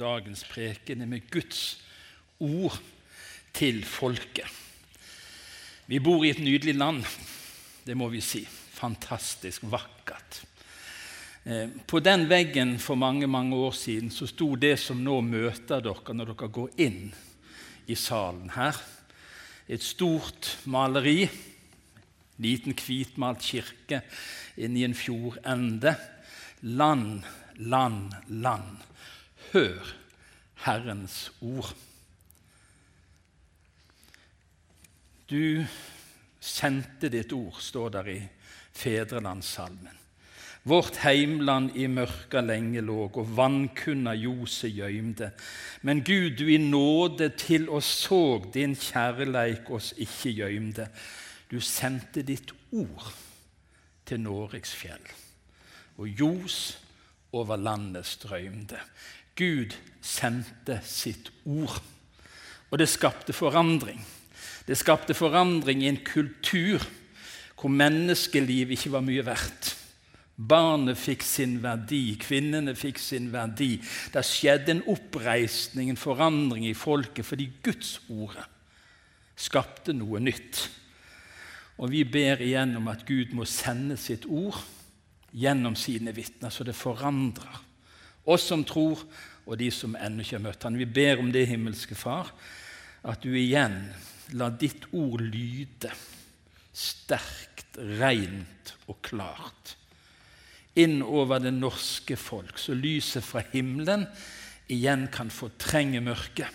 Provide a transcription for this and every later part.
Dagens preken er med Guds ord til folket. Vi bor i et nydelig land, det må vi si. Fantastisk vakkert. Eh, på den veggen for mange mange år siden så sto det som nå møter dere når dere går inn i salen her. Et stort maleri, liten hvitmalt kirke inni en fjordende. Land, land, land. Hør Herrens ord. Du sendte ditt ord, står der i Fedrelandssalmen. Vårt heimland i mørka lenge låg, og vannkunna ljoset gjøymde. Men Gud, du i nåde til oss såg, din kjærleik oss ikke gjøymde. Du sendte ditt ord til Nåriksfjell, og ljos over landet strøymde. Gud sendte sitt ord, og det skapte forandring. Det skapte forandring i en kultur hvor menneskeliv ikke var mye verdt. Barnet fikk sin verdi, kvinnene fikk sin verdi. Det skjedde en oppreisning, en forandring i folket, fordi Guds ordet skapte noe nytt. Og vi ber igjen om at Gud må sende sitt ord gjennom sine vitner, så det forandrer oss som tror, og de som ennå ikke har møtt han. Vi ber om det, himmelske Far, at du igjen lar ditt ord lyde sterkt, rent og klart inn over det norske folk, så lyset fra himmelen igjen kan fortrenge mørket.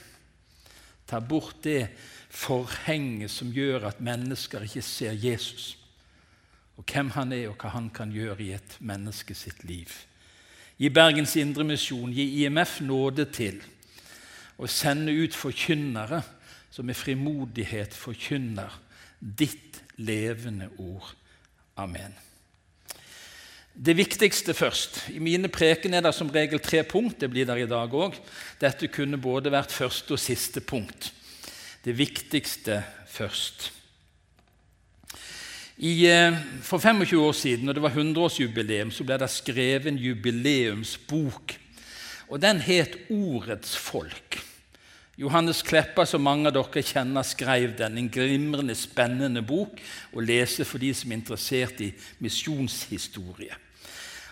Ta bort det forhenget som gjør at mennesker ikke ser Jesus, og hvem han er, og hva han kan gjøre i et menneske sitt liv. Gi Bergens Indremisjon, gi IMF nåde til å sende ut forkynnere som med frimodighet forkynner ditt levende ord. Amen. Det viktigste først. I mine preken er det som regel tre punkt. Det blir der i dag òg. Dette kunne både vært første og siste punkt. Det viktigste først. I, eh, for 25 år siden, når det var 100-årsjubileum, så ble det skrevet en jubileumsbok. Og Den het Ordets folk. Johannes Kleppa, som mange av dere kjenner, skrev den. En glimrende, spennende bok å lese for de som er interessert i misjonshistorie.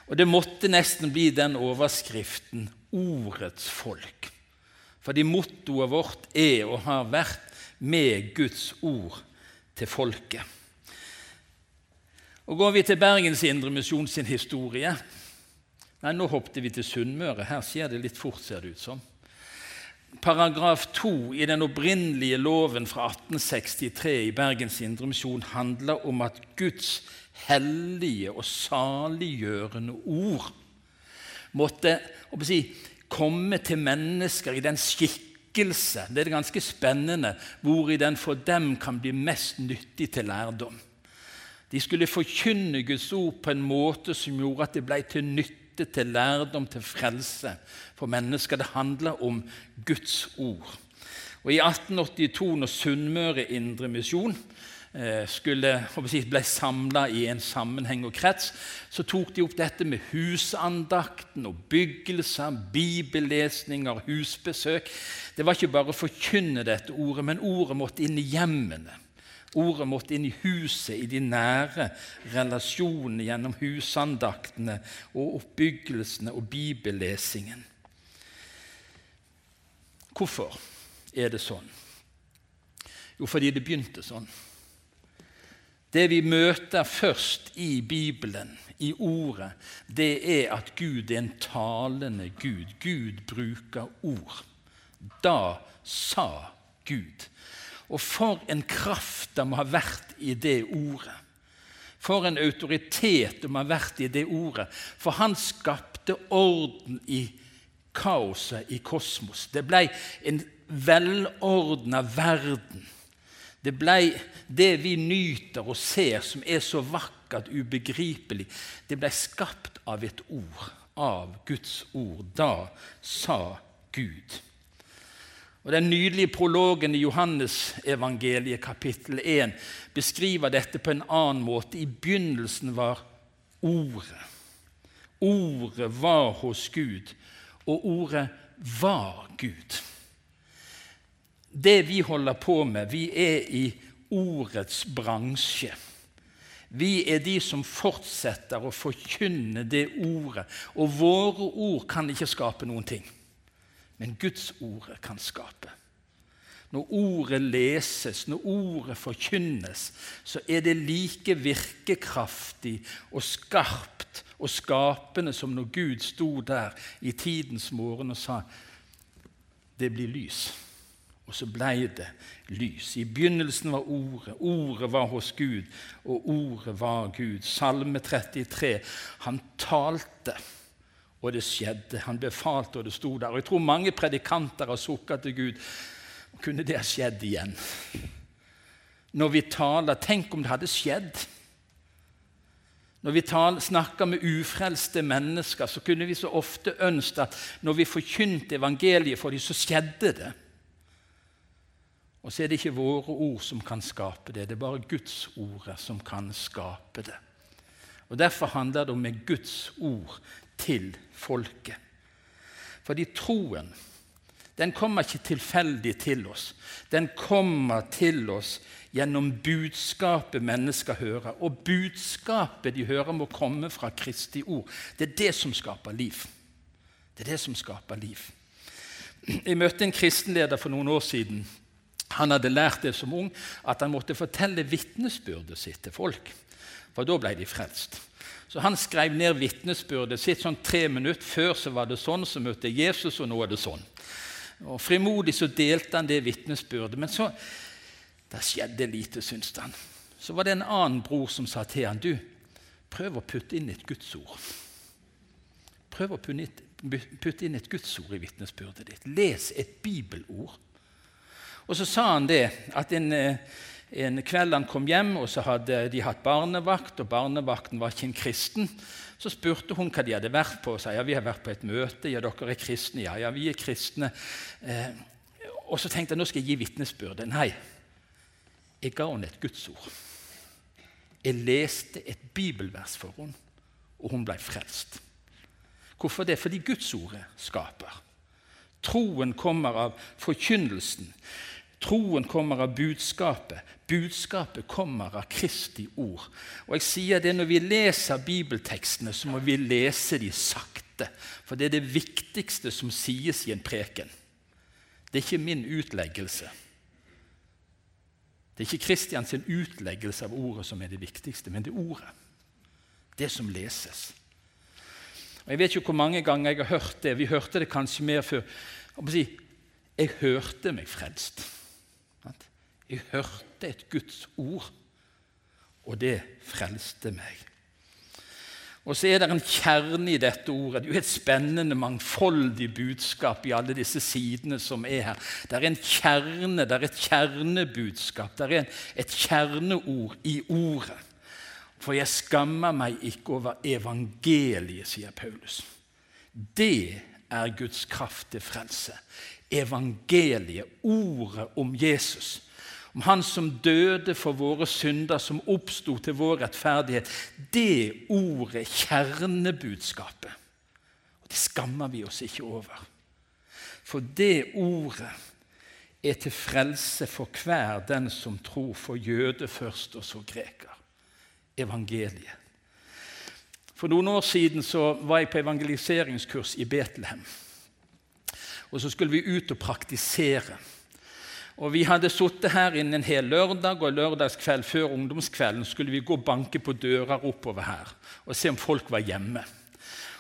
Og Det måtte nesten bli den overskriften 'Ordets folk'. Fordi mottoet vårt er og har vært 'med Guds ord til folket'. Og Går vi til Bergens Indremisjon sin historie Nei, nå hoppet vi til Sunnmøre. Her skjer det litt fort, ser det ut som paragraf 2 i den opprinnelige loven fra 1863 i Bergens Indremisjon handler om at Guds hellige og saliggjørende ord måtte si, komme til mennesker i den skikkelse Det er ganske spennende hvor i den for dem kan bli mest nyttig til lærdom. De skulle forkynne Guds ord på en måte som gjorde at det ble til nytte til lærdom, til frelse for mennesker. Det handler om Guds ord. Og I 1882, når Sunnmøre Indre Misjon skulle, ble samla i en sammenheng og krets, så tok de opp dette med husandakten og byggelser, bibellesninger, husbesøk. Det var ikke bare å forkynne dette ordet, men ordet måtte inn i hjemmene. Ordet måtte inn i huset, i de nære relasjonene gjennom husandaktene og oppbyggelsene og bibellesingen. Hvorfor er det sånn? Jo, fordi det begynte sånn. Det vi møter først i Bibelen, i Ordet, det er at Gud er en talende Gud. Gud bruker ord. Da sa Gud. Og for en kraft det må ha vært i det ordet. For en autoritet det må ha vært i det ordet. For han skapte orden i kaoset i kosmos. Det ble en velordna verden. Det ble det vi nyter og ser, som er så vakkert, ubegripelig. Det ble skapt av et ord, av Guds ord. Da sa Gud. Og Den nydelige prologen i Johannesevangeliet kapittel 1 beskriver dette på en annen måte. I begynnelsen var Ordet. Ordet var hos Gud, og ordet var Gud. Det vi holder på med, vi er i ordets bransje. Vi er de som fortsetter å forkynne det ordet. Og våre ord kan ikke skape noen ting, men Guds ord kan skape. Når ordet leses, når ordet forkynnes, så er det like virkekraftig og skarpt og skapende som når Gud sto der i tidens morgen og sa det blir lys. Og så blei det lys. I begynnelsen var Ordet. Ordet var hos Gud, og Ordet var Gud. Salme 33. Han talte, og det skjedde. Han befalte, og det sto der. Og Jeg tror mange predikanter har sukka til Gud. Kunne det ha skjedd igjen? Når vi taler, tenk om det hadde skjedd. Når vi snakker med ufrelste mennesker, så kunne vi så ofte ønske at når vi forkynte evangeliet for dem, så skjedde det. Og så er det ikke våre ord som kan skape det, det er bare Guds ord som kan skape det. Og Derfor handler det om med Guds ord til folket. Fordi troen den kommer ikke tilfeldig til oss. Den kommer til oss gjennom budskapet mennesker hører. Og budskapet de hører, må komme fra Kristi ord. Det er det som skaper liv. Det er det som skaper liv. Jeg møtte en kristenleder for noen år siden han hadde lært det som ung, at han måtte fortelle vitnesbyrdet sitt til folk. For da ble de frelst. Så han skrev ned vitnesbyrdet sitt sånn tre minutter. Før så var det sånn, så møtte Jesus, og nå er det sånn. Og Frimodig så delte han det vitnesbyrdet. Men så det skjedde lite, syntes han. Så var det en annen bror som sa til han, du, prøv å putte inn et gudsord. Prøv å putte inn et gudsord i vitnesbyrdet ditt. Les et bibelord. Og så sa han det, at en, eh, en kveld han kom hjem, og så hadde de hatt barnevakt, og barnevakten var ikke en kristen. Så spurte hun hva de hadde vært på, og sa ja, vi har vært på et møte. Ja, dere er kristne. Ja, ja, vi er kristne. Eh, og så tenkte jeg nå skal jeg gi vitnesbyrde. Nei, jeg ga henne et gudsord. Jeg leste et bibelvers for henne, og hun ble frelst. Hvorfor det? Fordi Gudsordet skaper. Troen kommer av forkynnelsen. Troen kommer av budskapet. Budskapet kommer av Kristi ord. Og jeg sier det Når vi leser bibeltekstene, så må vi lese de sakte. For det er det viktigste som sies i en preken. Det er ikke min utleggelse. Det er ikke Kristians utleggelse av ordet som er det viktigste, men det er ordet. Det som leses. Og Jeg vet ikke hvor mange ganger jeg har hørt det. Vi hørte det kanskje mer før. Jeg hørte meg frelst. Jeg hørte et Guds ord, og det frelste meg. Og så er det en kjerne i dette ordet. Det er jo et spennende, mangfoldig budskap i alle disse sidene som er her. Det er en kjerne, det er et kjernebudskap, det er et kjerneord i ordet. For jeg skammer meg ikke over evangeliet, sier Paulus. Det er Guds kraft til frelse. Evangeliet, ordet om Jesus om Han som døde for våre synder, som oppsto til vår rettferdighet. Det ordet, kjernebudskapet. Og Det skammer vi oss ikke over. For det ordet er til frelse for hver den som tror, for jøde først og så greker. Evangeliet. For noen år siden så var jeg på evangeliseringskurs i Betlehem. Og så skulle vi ut og praktisere. Og Vi hadde sittet her inne en hel lørdag, og lørdagskveld før ungdomskvelden skulle vi gå og banke på dører oppover her og se om folk var hjemme.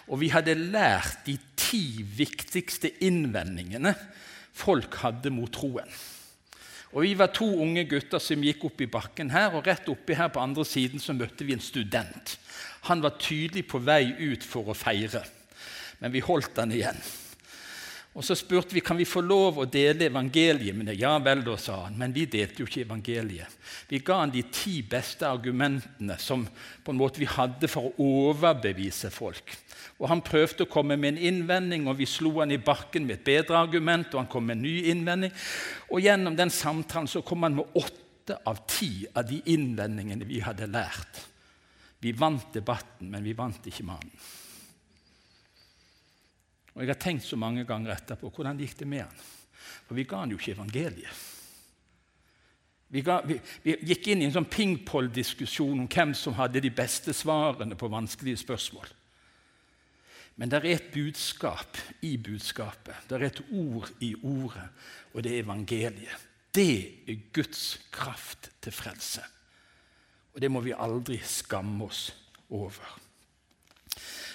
Og vi hadde lært de ti viktigste innvendingene folk hadde mot troen. Og Vi var to unge gutter som gikk opp i bakken her, og rett oppi her på andre siden så møtte vi en student. Han var tydelig på vei ut for å feire, men vi holdt han igjen. Og Så spurte vi kan vi få lov å dele evangeliet med det. Ja vel, da, sa han. Men vi delte jo ikke evangeliet. Vi ga han de ti beste argumentene som på en måte vi hadde for å overbevise folk. Og Han prøvde å komme med en innvending, og vi slo han i bakken med et bedre argument. og han kom med en ny innvending. Og Gjennom den samtalen så kom han med åtte av ti av de innvendingene vi hadde lært. Vi vant debatten, men vi vant ikke mannen. Og Jeg har tenkt så mange ganger etterpå hvordan gikk det med han? For vi ga han jo ikke evangeliet. Vi, ga, vi, vi gikk inn i en sånn pingpong-diskusjon om hvem som hadde de beste svarene på vanskelige spørsmål. Men det er et budskap i budskapet. Det er et ord i ordet, og det er evangeliet. Det er Guds kraft til frelse. Og det må vi aldri skamme oss over.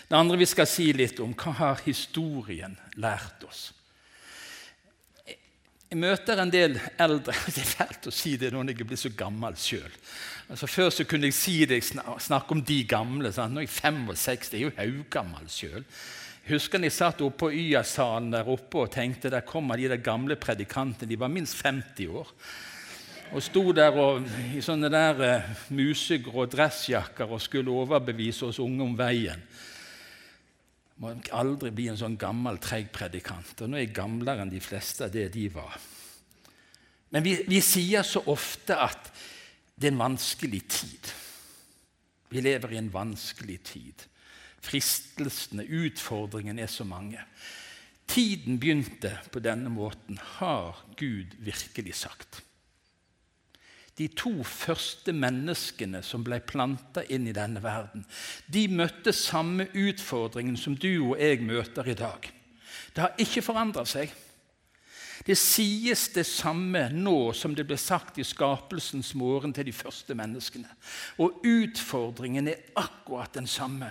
Det andre vi skal si litt om, hva har historien lært oss? Jeg møter en del eldre Det er fælt å si det når jeg blir så gammel sjøl. Altså, før så kunne jeg si det, snakke om de gamle. Sant? Nå er jeg 65, jeg er jo haugammel sjøl. Husker jeg satt oppe på YA-salen der oppe og tenkte der kommer de der gamle predikantene. De var minst 50 år. Og sto der og, i sånne der uh, musegrå dressjakker og skulle overbevise oss unge om veien. Må aldri bli en sånn gammel, treig predikant. Og nå er jeg gamlere enn de fleste av det de var. Men vi, vi sier så ofte at det er en vanskelig tid. Vi lever i en vanskelig tid. Fristelsene, utfordringene er så mange. Tiden begynte på denne måten, har Gud virkelig sagt de to første menneskene som ble planta inn i denne verden, de møtte samme utfordringen som du og jeg møter i dag. Det har ikke forandra seg. Det sies det samme nå som det ble sagt i skapelsens morgen til de første menneskene. Og utfordringen er akkurat den samme.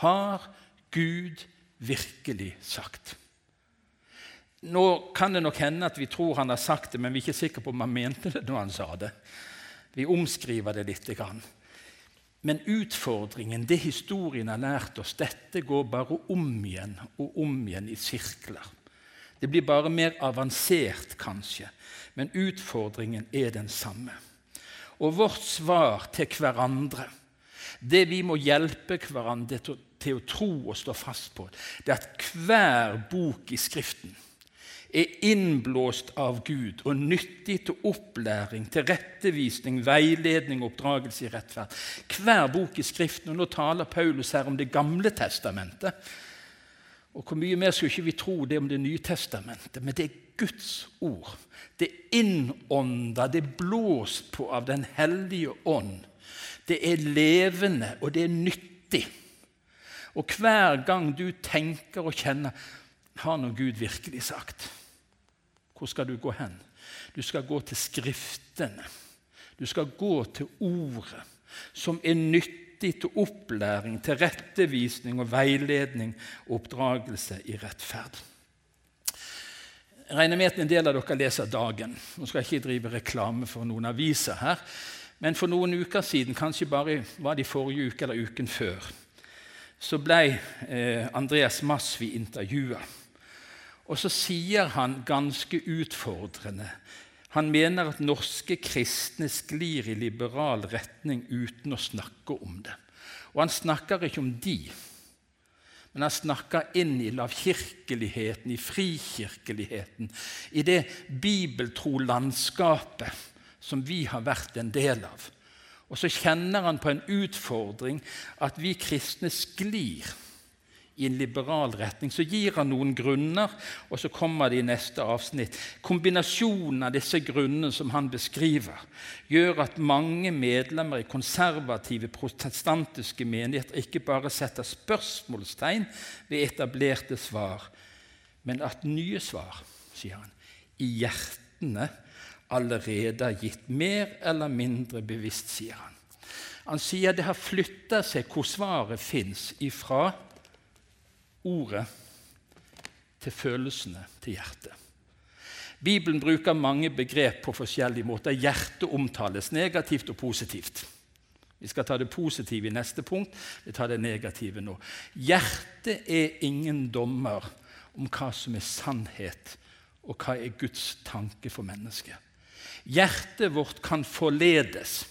Har Gud virkelig sagt? Nå kan det nok hende at vi tror han har sagt det, men vi er ikke sikre på om han mente det når han sa det. Vi omskriver det litt. Men utfordringen, det historien har lært oss, dette går bare om igjen og om igjen i sirkler. Det blir bare mer avansert, kanskje, men utfordringen er den samme. Og vårt svar til hverandre, det vi må hjelpe hverandre til, å tro og stå fast på, det er at hver bok i Skriften er innblåst av Gud og nyttig til opplæring, til rettevisning, veiledning og oppdragelse i rettferd. Hver bok i Skriften, og nå taler Paulus her om Det gamle testamentet. Og Hvor mye mer skulle ikke vi tro det om Det nye testamentet? Men det er Guds ord. Det er innånda, det er blåst på av Den hellige ånd. Det er levende, og det er nyttig. Og hver gang du tenker og kjenner har nå Gud virkelig sagt? Hvor skal du gå hen? Du skal gå til Skriftene. Du skal gå til Ordet, som er nyttig til opplæring, til rettevisning og veiledning og oppdragelse i rettferd. Jeg regner med at en del av dere leser Dagen. Nå skal jeg ikke drive reklame for noen aviser her, men for noen uker siden, kanskje bare var det i forrige uke eller uken før, så ble eh, Andreas Masvi intervjua. Og så sier han ganske utfordrende Han mener at norske kristne sklir i liberal retning uten å snakke om det. Og han snakker ikke om de, men han snakker inn i lavkirkeligheten, i frikirkeligheten, i det bibeltro landskapet som vi har vært en del av. Og så kjenner han på en utfordring at vi kristne sklir i en liberal retning. Så gir han noen grunner, og så kommer det i neste avsnitt. Kombinasjonen av disse grunnene som han beskriver, gjør at mange medlemmer i konservative protestantiske menigheter ikke bare setter spørsmålstegn ved etablerte svar, men at nye svar, sier han, i hjertene allerede er gitt mer eller mindre bevisst, sier han. Han sier det har flytta seg hvor svaret fins ifra ordet til følelsene til hjertet. Bibelen bruker mange begrep på forskjellige måter. Hjertet omtales negativt og positivt. Vi skal ta det positive i neste punkt. Vi tar det negative nå. Hjertet er ingen dommer om hva som er sannhet, og hva er Guds tanke for mennesket. Hjertet vårt kan forledes.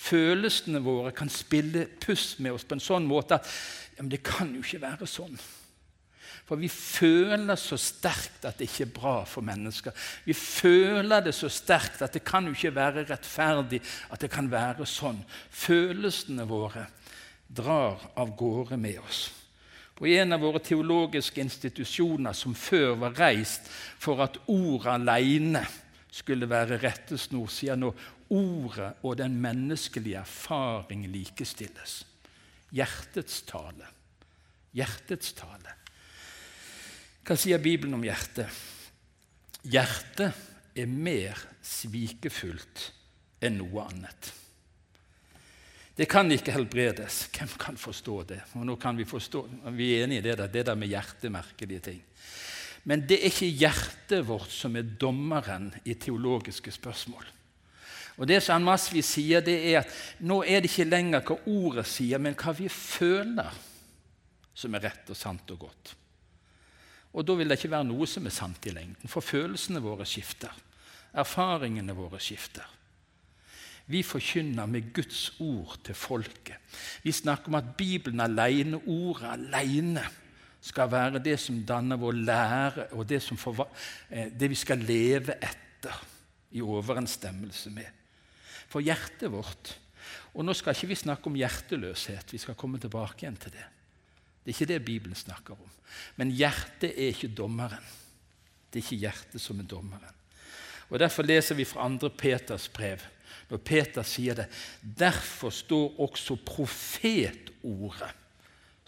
Følelsene våre kan spille puss med oss på en sånn måte at ja, men det kan jo ikke være sånn. For vi føler så sterkt at det ikke er bra for mennesker. Vi føler det så sterkt at det kan jo ikke være rettferdig at det kan være sånn. Følelsene våre drar av gårde med oss. Og I en av våre teologiske institusjoner som før var reist for at ordet alene skulle være rettesnor, sier nå ordet og den menneskelige erfaring likestilles. Hjertets tale. Hjertets tale. Hva sier Bibelen om hjertet? Hjertet er mer svikefullt enn noe annet. Det kan ikke helbredes. Hvem kan forstå det? Og nå kan Vi forstå, vi er enige i det det der med hjertemerkelige ting. Men det er ikke hjertet vårt som er dommeren i teologiske spørsmål. Og Det som Masvi sier, det er at nå er det ikke lenger hva ordet sier, men hva vi føler, som er rett og sant og godt. Og da vil det ikke være noe som er sant i lengden, for følelsene våre skifter. Erfaringene våre skifter. Vi forkynner med Guds ord til folket. Vi snakker om at Bibelen alene, ordet alene, skal være det som danner vår lære, og det, eh, det vi skal leve etter i overensstemmelse med. For hjertet vårt Og nå skal ikke vi snakke om hjerteløshet, vi skal komme tilbake igjen til det. Det er ikke det Bibelen snakker om. Men hjertet er ikke dommeren. Det er ikke hjertet som er dommeren. Og Derfor leser vi fra 2. Peters brev, når Peter sier det. Derfor står også profetordet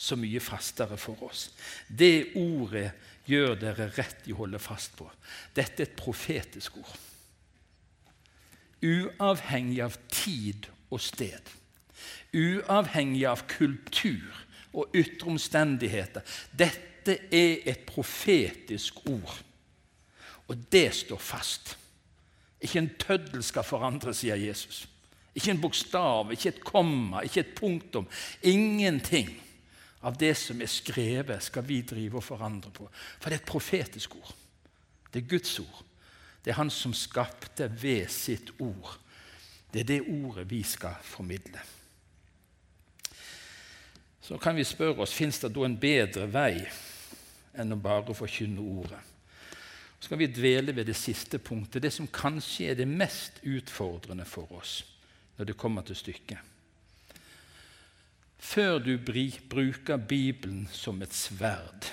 så mye fastere for oss. Det ordet gjør dere rett i å holde fast på. Dette er et profetisk ord. Uavhengig av tid og sted. Uavhengig av kultur og ytre omstendigheter. Dette er et profetisk ord, og det står fast. Ikke en tøddel skal forandre, sier Jesus. Ikke en bokstav, ikke et komma, ikke et punktum. Ingenting av det som er skrevet, skal vi drive og forandre på. For det er et profetisk ord. Det er Guds ord. Det er Han som skapte ved sitt ord. Det er det ordet vi skal formidle så kan vi spørre oss fins det da en bedre vei enn å bare forkynne ordet. Så skal vi dvele ved det siste punktet, det som kanskje er det mest utfordrende for oss når det kommer til stykket. Før du bruker Bibelen som et sverd,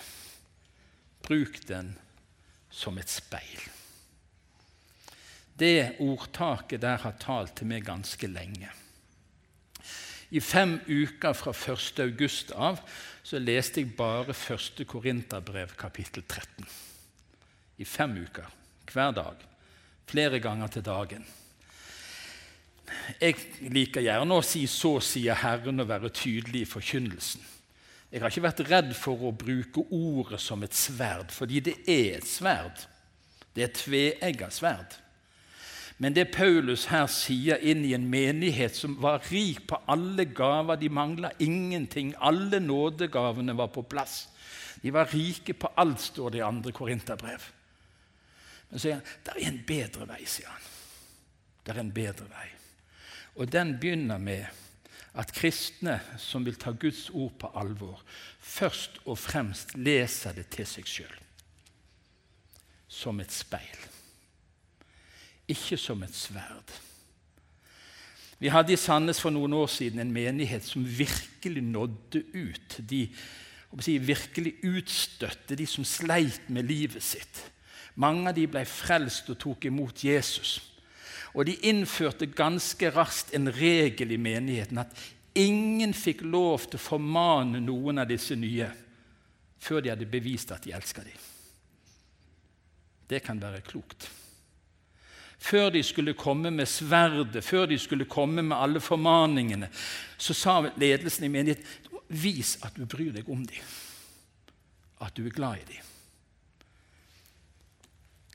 bruk den som et speil. Det ordtaket der har talt til meg ganske lenge. I fem uker fra 1. august av så leste jeg bare 1. Korinterbrev, kapittel 13. I fem uker. Hver dag. Flere ganger til dagen. Jeg liker gjerne å si 'så sier Herren' og være tydelig i forkynnelsen. Jeg har ikke vært redd for å bruke ordet som et sverd, fordi det er et sverd. Det er et tveegga sverd. Men det Paulus her sier inn i en menighet som var rik på alle gaver De mangla ingenting. Alle nådegavene var på plass. De var rike på alt, står det i andre korinterbrev. Men så sier han det er en bedre vei, sier han. Det er en bedre vei. Og den begynner med at kristne som vil ta Guds ord på alvor, først og fremst leser det til seg sjøl. Som et speil ikke som et sverd. Vi hadde i Sandnes for noen år siden en menighet som virkelig nådde ut. De si, virkelig utstøtte, de som sleit med livet sitt. Mange av de ble frelst og tok imot Jesus. Og de innførte ganske raskt en regel i menigheten at ingen fikk lov til å formane noen av disse nye før de hadde bevist at de elska dem. Det kan være klokt før de skulle komme med sverdet, før de skulle komme med alle formaningene, så sa ledelsen i menigheten vis at du bryr deg om dem, at du er glad i dem.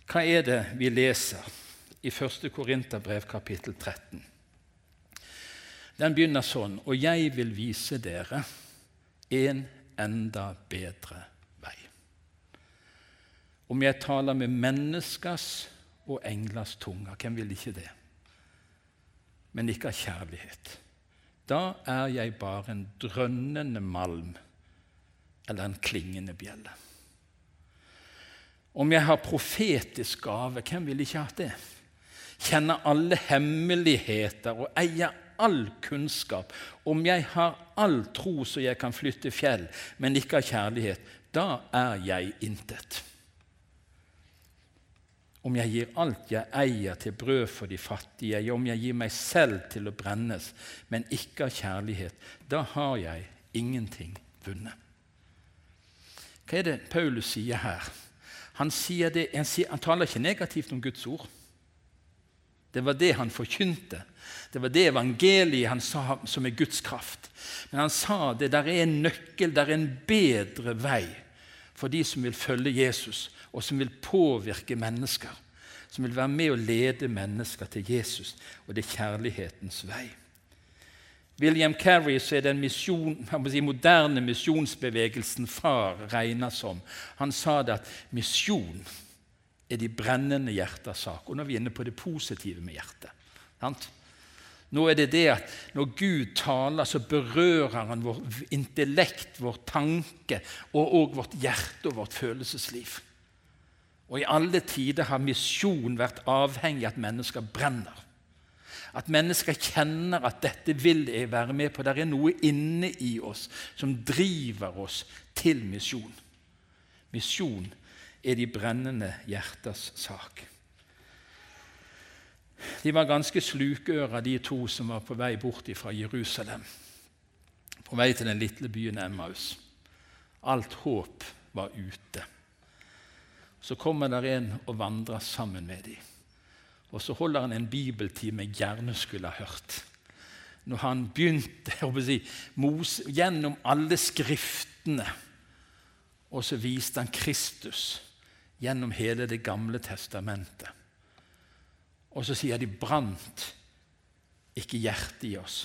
Hva er det vi leser i 1. Korinterbrev kapittel 13? Den begynner sånn Og jeg vil vise dere en enda bedre vei. Om jeg taler med menneskers og englers tunger, hvem vil ikke det? Men ikke av kjærlighet. Da er jeg bare en drønnende malm eller en klingende bjelle. Om jeg har profetisk gave, hvem vil ikke ha det? Kjenner alle hemmeligheter og eier all kunnskap. Om jeg har all tro så jeg kan flytte fjell, men ikke har kjærlighet, da er jeg intet. Om jeg gir alt jeg eier til brød for de fattige, om jeg gir meg selv til å brennes, men ikke av kjærlighet, da har jeg ingenting vunnet. Hva er det Paulus sier her? Han, sier det, han, sier, han taler ikke negativt om Guds ord. Det var det han forkynte. Det var det evangeliet han sa som er Guds kraft. Men han sa det der er en nøkkel, der er en bedre vei for de som vil følge Jesus, og som vil påvirke mennesker. Som vil være med og lede mennesker til Jesus, og det er kjærlighetens vei. William Carey så er den mission, si, moderne misjonsbevegelsen far regner som. Han sa det at misjon er de brennende hjerters sak. Og nå er vi inne på det positive med hjertet. Sant? Nå er det det at når Gud taler, så berører han vår intellekt, vår tanke og òg vårt hjerte og vårt følelsesliv. Og i alle tider har misjon vært avhengig av at mennesker brenner. At mennesker kjenner at 'dette vil jeg være med på'. Det er noe inne i oss som driver oss til misjon. Misjon er de brennende hjerters sak. De var ganske slukøra, de to som var på vei bort fra Jerusalem. På vei til den lille byen Emmaus. Alt håp var ute. Så kommer der en og vandrer sammen med dem. Og så holder han en bibeltime jeg gjerne skulle ha hørt. Når han begynte si, Mose, gjennom alle skriftene, og så viste han Kristus gjennom hele Det gamle testamentet. Og så sier de brant ikke hjertet i oss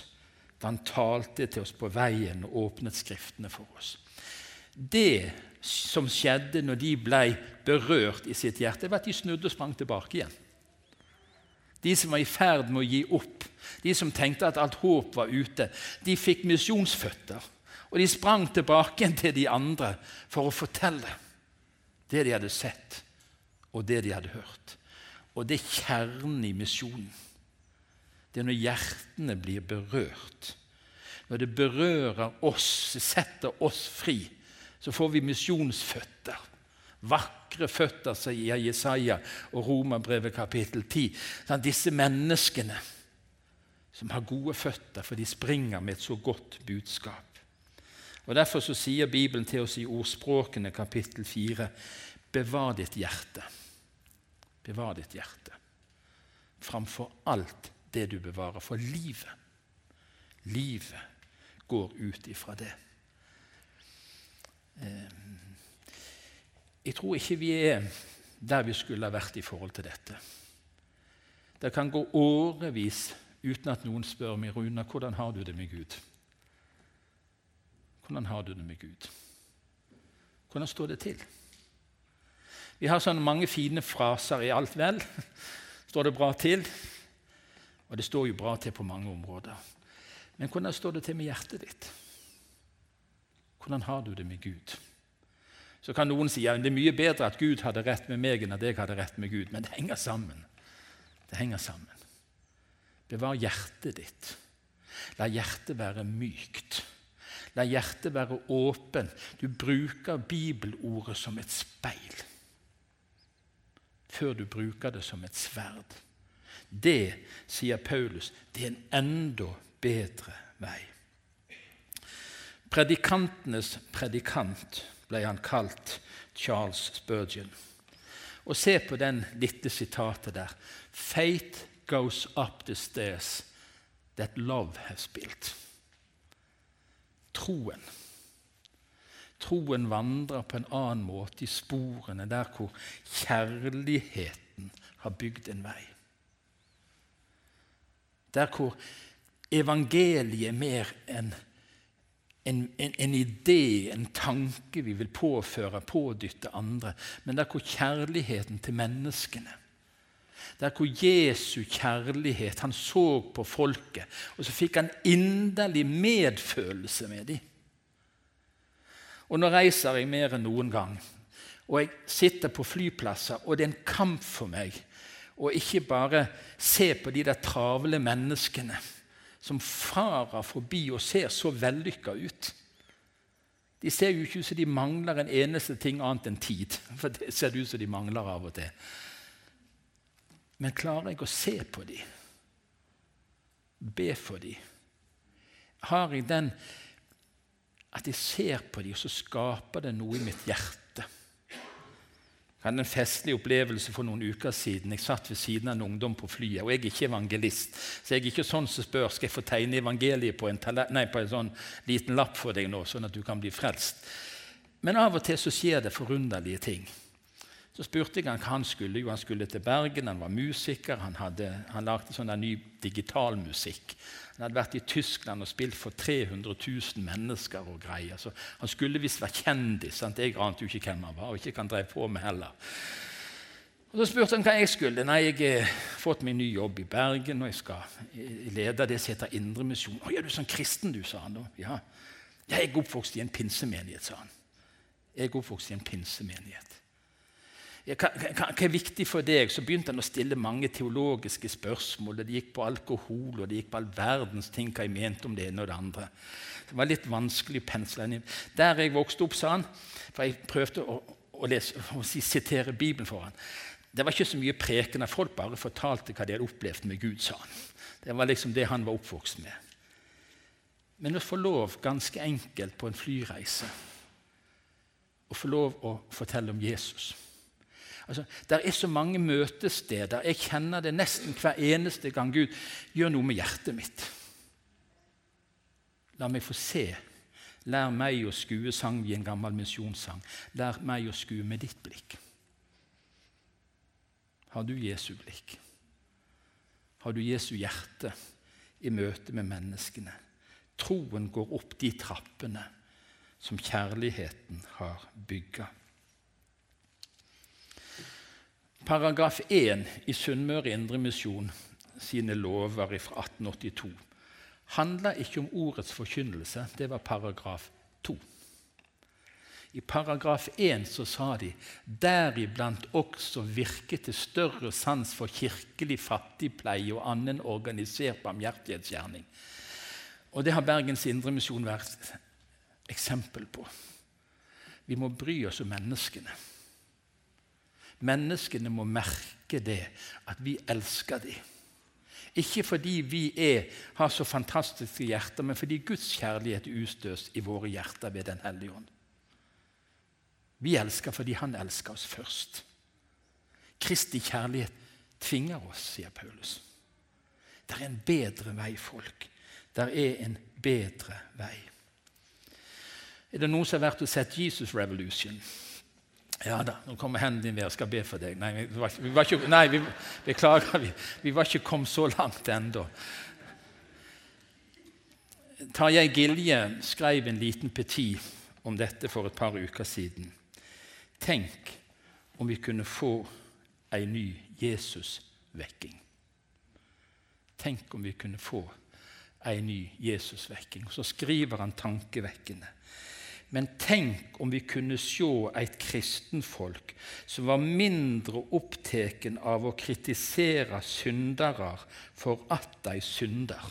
da han talte til oss på veien og åpnet Skriftene for oss. Det som skjedde når de ble berørt i sitt hjerte, var at de snudde og sprang tilbake igjen. De som var i ferd med å gi opp, de som tenkte at alt håp var ute, de fikk misjonsføtter. Og de sprang tilbake til de andre for å fortelle det de hadde sett, og det de hadde hørt. Og det er kjernen i misjonen. Det er når hjertene blir berørt. Når det berører oss, setter oss fri, så får vi misjonsføtter. Vakre føtter, sier Jesaja og Romerbrevet kapittel 10. Sånn, disse menneskene som har gode føtter, for de springer med et så godt budskap. Og Derfor så sier Bibelen til oss i Ordspråkene kapittel 4.: Bevar ditt hjerte. Bevar ditt hjerte framfor alt det du bevarer. For livet, livet går ut ifra det. Eh, jeg tror ikke vi er der vi skulle ha vært i forhold til dette. Det kan gå årevis uten at noen spør meg, Runa, hvordan har du det med Gud? Hvordan har du det med Gud? Hvordan står det til? Vi har sånne mange fine fraser i alt vel. Står det bra til? Og det står jo bra til på mange områder. Men hvordan står det til med hjertet ditt? Hvordan har du det med Gud? Så kan noen si at det er mye bedre at Gud hadde rett med meg enn at jeg hadde rett med Gud. Men det henger sammen. Det henger sammen. Bevar hjertet ditt. La hjertet være mykt. La hjertet være åpen. Du bruker bibelordet som et speil før du bruker det som et sverd. Det, sier Paulus, det er en enda bedre vei. Predikantenes predikant ble han kalt Charles Spurgeon. Og se på den lille sitatet der. Faith goes up the stairs that love has built. Troen. Troen vandrer på en annen måte i sporene der hvor kjærligheten har bygd en vei. Der hvor evangeliet er mer enn en, en, en, idé, en tanke vi vil påføre, pådytte andre, men der hvor kjærligheten til menneskene der hvor Jesu kjærlighet Han så på folket, og så fikk han inderlig medfølelse med dem. Og nå reiser jeg mer enn noen gang, og jeg sitter på flyplasser, og det er en kamp for meg å ikke bare se på de der travle menneskene som farer forbi og ser så vellykka ut. De ser jo ikke ut som de mangler en eneste ting annet enn tid. For det ser ut som de mangler av og til. Men klarer jeg å se på dem? Be for dem? Har jeg den at jeg ser på dem, og så skaper det noe i mitt hjerte? Jeg hadde en festlig opplevelse for noen uker siden. Jeg satt ved siden av en ungdom på flyet. og Jeg er ikke evangelist, så jeg er ikke sånn som spør skal jeg få tegne evangeliet på en, nei, på en sånn liten lapp for deg nå, sånn at du kan bli frelst. Men av og til så skjer det forunderlige ting. Så spurte jeg han hva han skulle. Jo, han skulle til Bergen, han var musiker. Han, hadde, han lagde sånn ny digitalmusikk. Han hadde vært i Tyskland og spilt for 300 000 mennesker og greier. Så han skulle visst være kjendis. Sant? Jeg ante jo ikke hvem han var, og ikke hva han på med heller. Og Så spurte han hva jeg skulle. Nei, jeg har fått meg ny jobb i Bergen, og jeg skal lede det som heter Indremisjon. 'Å, er du sånn kristen, du', sa han da. Ja. Jeg er oppvokst i en pinsemenighet, sa han. Jeg er oppvokst i en pinsemenighet hva, hva, er viktig for deg? Så begynte han å stille mange teologiske spørsmål. Det gikk på alkohol og det gikk på all verdens ting hva jeg mente om det ene og det andre. Det var litt vanskelig å pensle inn. Der jeg vokste opp, sa han, for jeg prøvde å, å, lese, å sitere Bibelen for han. Det var ikke så mye prekende. Folk bare fortalte hva de hadde opplevd med Gud, sa han. Det var liksom det han var oppvokst med. Men å få lov, ganske enkelt, på en flyreise å få lov å fortelle om Jesus Altså, det er så mange møtesteder. Jeg kjenner det nesten hver eneste gang Gud gjør noe med hjertet mitt. La meg få se. Lær meg å skue, sang vi en gammel misjonssang. Lær meg å skue med ditt blikk. Har du Jesu blikk? Har du Jesu hjerte i møte med menneskene? Troen går opp de trappene som kjærligheten har bygga. Paragraf 1 i Sunnmøre Indremisjon sine lover fra 1882 handla ikke om ordets forkynnelse. Det var paragraf 2. I paragraf 1 så sa de deriblant også virke til større sans for kirkelig fattigpleie og annen organisert barmhjertighetsgjerning. Og Det har Bergens Indremisjon vært eksempel på. Vi må bry oss om menneskene. Menneskene må merke det, at vi elsker dem. Ikke fordi vi er, har så fantastiske hjerter, men fordi Guds kjærlighet er i våre hjerter ved Den hellige ånd. Vi elsker fordi Han elsker oss først. Kristi kjærlighet tvinger oss, sier Paulus. Det er en bedre vei, folk. Det er en bedre vei. Er det noen som har vært og sett Jesus Revolution? Ja da, nå kommer hendene dine, jeg skal be for deg. Nei, vi var, vi var ikke, nei, vi, beklager, vi, vi var ikke kommet så langt ennå. Tarjei Gilje skrev en liten petit om dette for et par uker siden. Tenk om vi kunne få ei ny Jesusvekking. Tenk om vi kunne få ei ny Jesusvekking. Så skriver han tankevekkende. Men tenk om vi kunne se et kristenfolk som var mindre opptatt av å kritisere syndere for at de synder,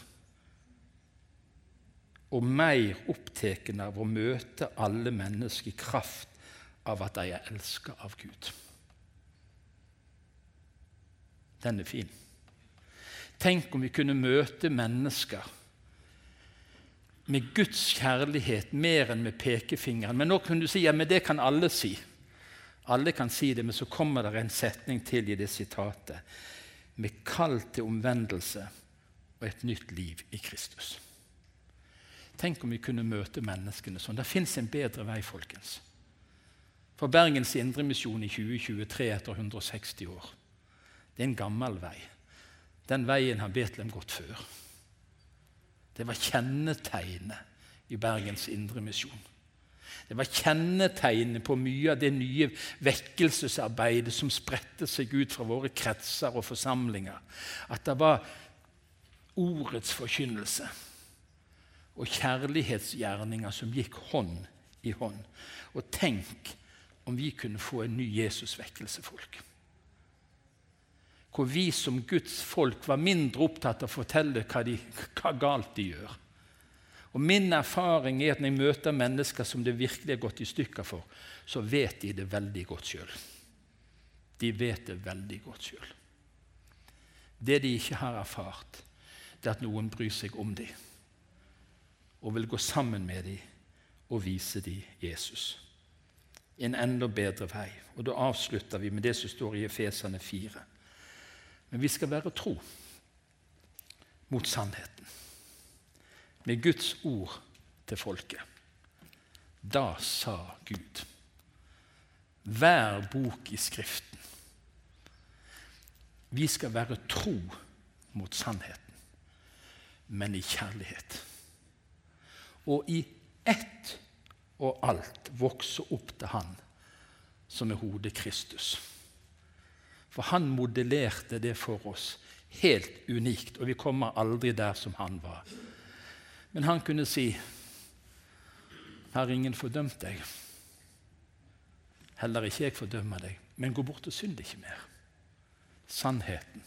og mer opptatt av å møte alle mennesker i kraft av at de er elsket av Gud. Den er fin. Tenk om vi kunne møte mennesker med Guds kjærlighet mer enn med pekefingeren. Men nå kunne du si ja, men det kan alle si. Alle kan si det, men så kommer det en setning til i det sitatet. Med kall til omvendelse og et nytt liv i Kristus. Tenk om vi kunne møte menneskene sånn. Det fins en bedre vei, folkens. For Bergens Indremisjon i 2023 etter 160 år. Det er en gammel vei. Den veien har Betlehem gått før. Det var kjennetegnet i Bergens Indremisjon. Det var kjennetegnet på mye av det nye vekkelsesarbeidet som spredte seg ut fra våre kretser og forsamlinger. At det var ordets forkynnelse og kjærlighetsgjerninger som gikk hånd i hånd. Og tenk om vi kunne få en ny Jesusvekkelse, folk. Hvor vi som Guds folk var mindre opptatt av å fortelle hva, de, hva galt de gjør. Og Min erfaring er at når jeg møter mennesker som det virkelig er gått i stykker for, så vet de det veldig godt sjøl. De vet det veldig godt sjøl. Det de ikke har erfart, det er at noen bryr seg om dem og vil gå sammen med dem og vise dem Jesus. En enda bedre vei. Og Da avslutter vi med det som står i Efesene 4. Men vi skal være tro mot sannheten. Med Guds ord til folket. Da sa Gud hver bok i Skriften Vi skal være tro mot sannheten, men i kjærlighet. Og i ett og alt vokse opp til Han som er hodet Kristus. For han modellerte det for oss helt unikt, og vi kommer aldri der som han var. Men han kunne si har ingen fordømt deg. Heller ikke jeg fordømmer deg, men gå bort og synd ikke mer. Sannheten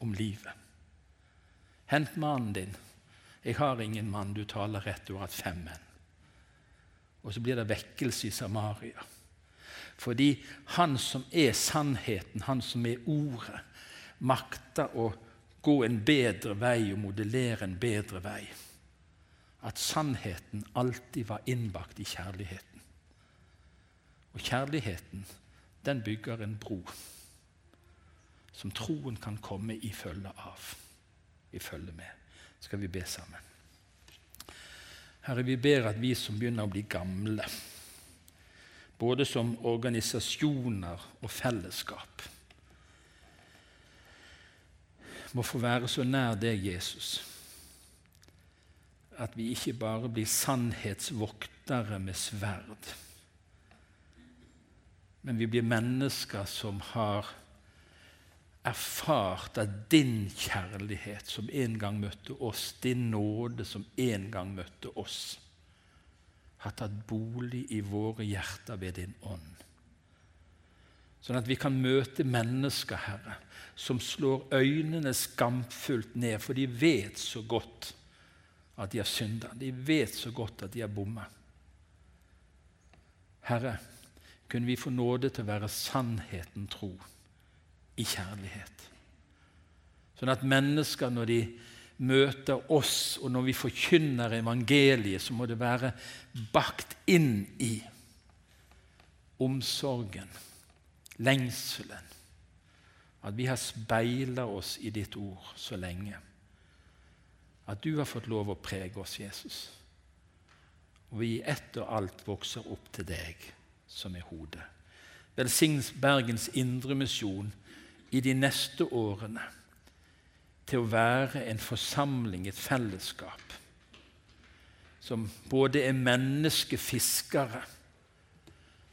om livet. Hent mannen din. Jeg har ingen mann, du taler rett, du har hatt fem menn. Og så blir det vekkelse i Samaria. Fordi han som er sannheten, han som er ordet, makter å gå en bedre vei og modellere en bedre vei. At sannheten alltid var innbakt i kjærligheten. Og kjærligheten, den bygger en bro som troen kan komme i følge av, i følge med. Skal vi be sammen? Herre, vi ber at vi som begynner å bli gamle både som organisasjoner og fellesskap, må få være så nær deg, Jesus, at vi ikke bare blir sannhetsvoktere med sverd, men vi blir mennesker som har erfart at din kjærlighet som en gang møtte oss, din nåde som en gang møtte oss, har tatt bolig i våre hjerter ved din ånd. Sånn at vi kan møte mennesker, Herre, som slår øynene skamfullt ned, for de vet så godt at de har synda. De vet så godt at de har bomma. Herre, kunne vi få nåde til å være sannheten tro i kjærlighet. Sånn at mennesker, når de møter oss, og når vi forkynner evangeliet, så må det være bakt inn i omsorgen, lengselen. At vi har speila oss i ditt ord så lenge. At du har fått lov å prege oss, Jesus. Og vi etter alt vokser opp til deg, som er hodet. Velsign Bergens Indremisjon i de neste årene til å være en forsamling, et fellesskap, som både er menneskefiskere,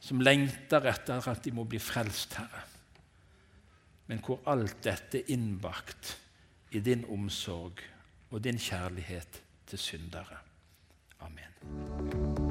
som lengter etter at de må bli frelst, Herre, men hvor alt dette er innbakt i din omsorg og din kjærlighet til syndere. Amen.